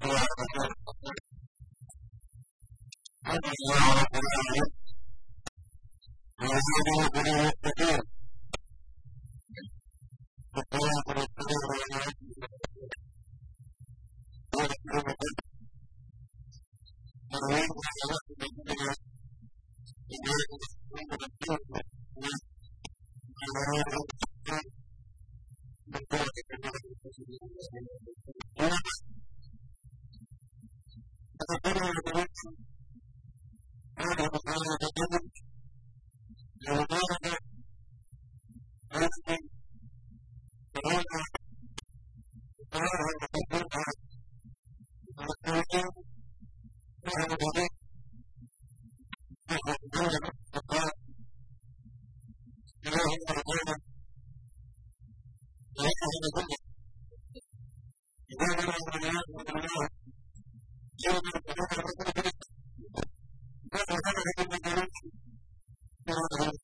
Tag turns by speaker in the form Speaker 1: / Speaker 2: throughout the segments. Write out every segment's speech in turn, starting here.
Speaker 1: Thank you. There were more Thank you.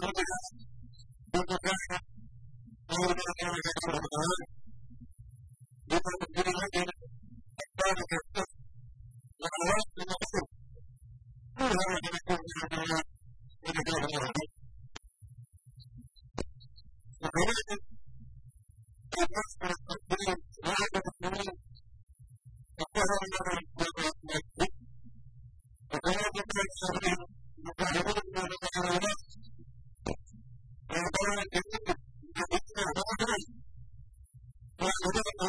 Speaker 1: Thank you. But I don't know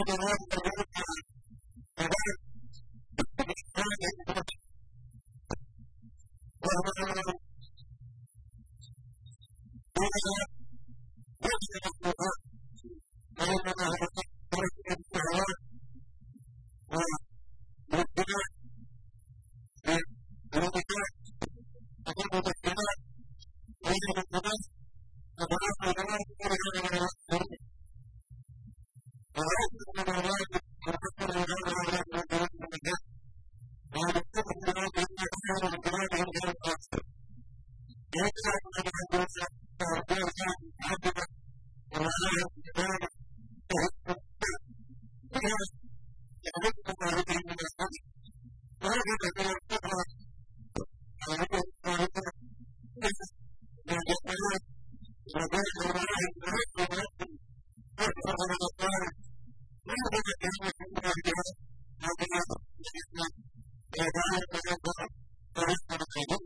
Speaker 1: الجنوب الناس فلا تنظر فلا تنظر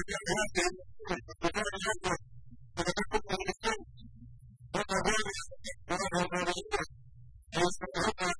Speaker 1: Thank you.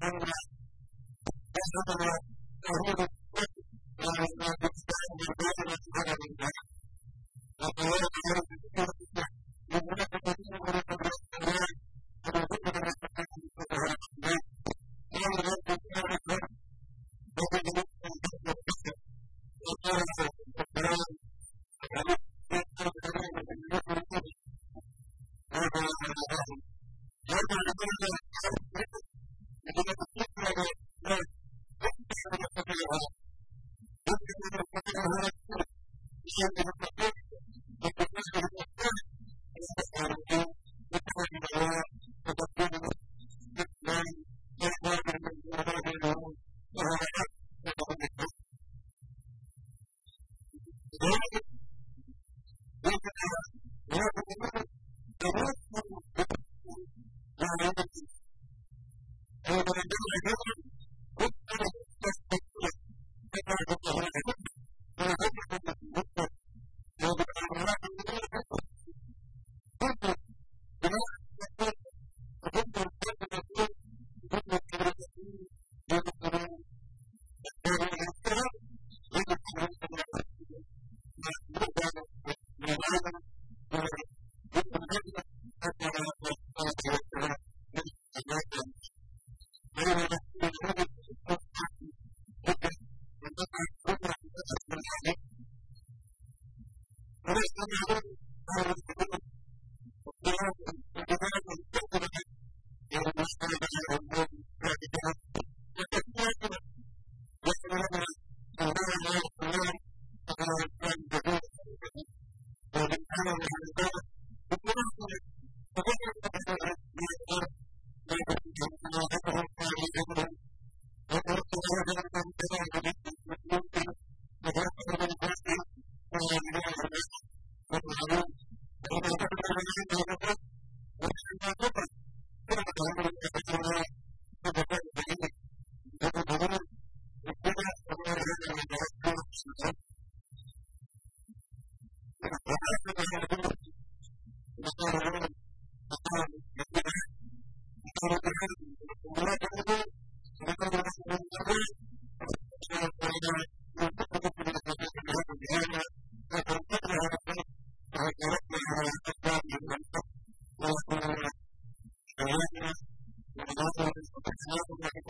Speaker 1: the Thank you. somehow, よろしくお願いします。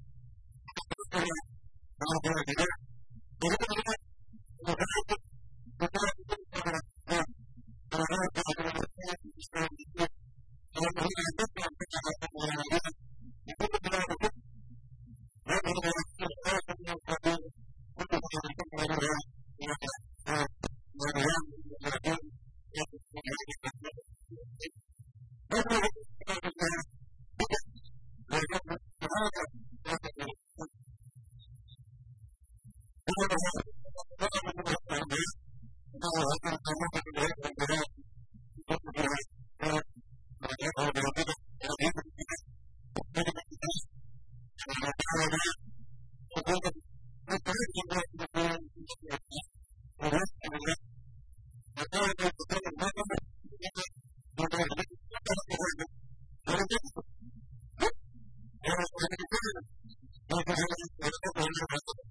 Speaker 1: relevant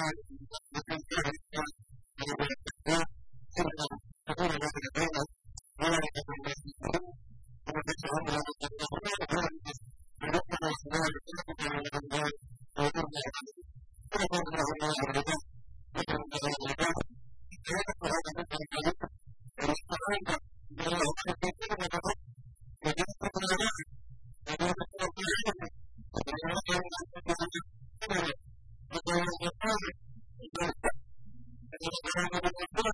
Speaker 1: Christ This is very good.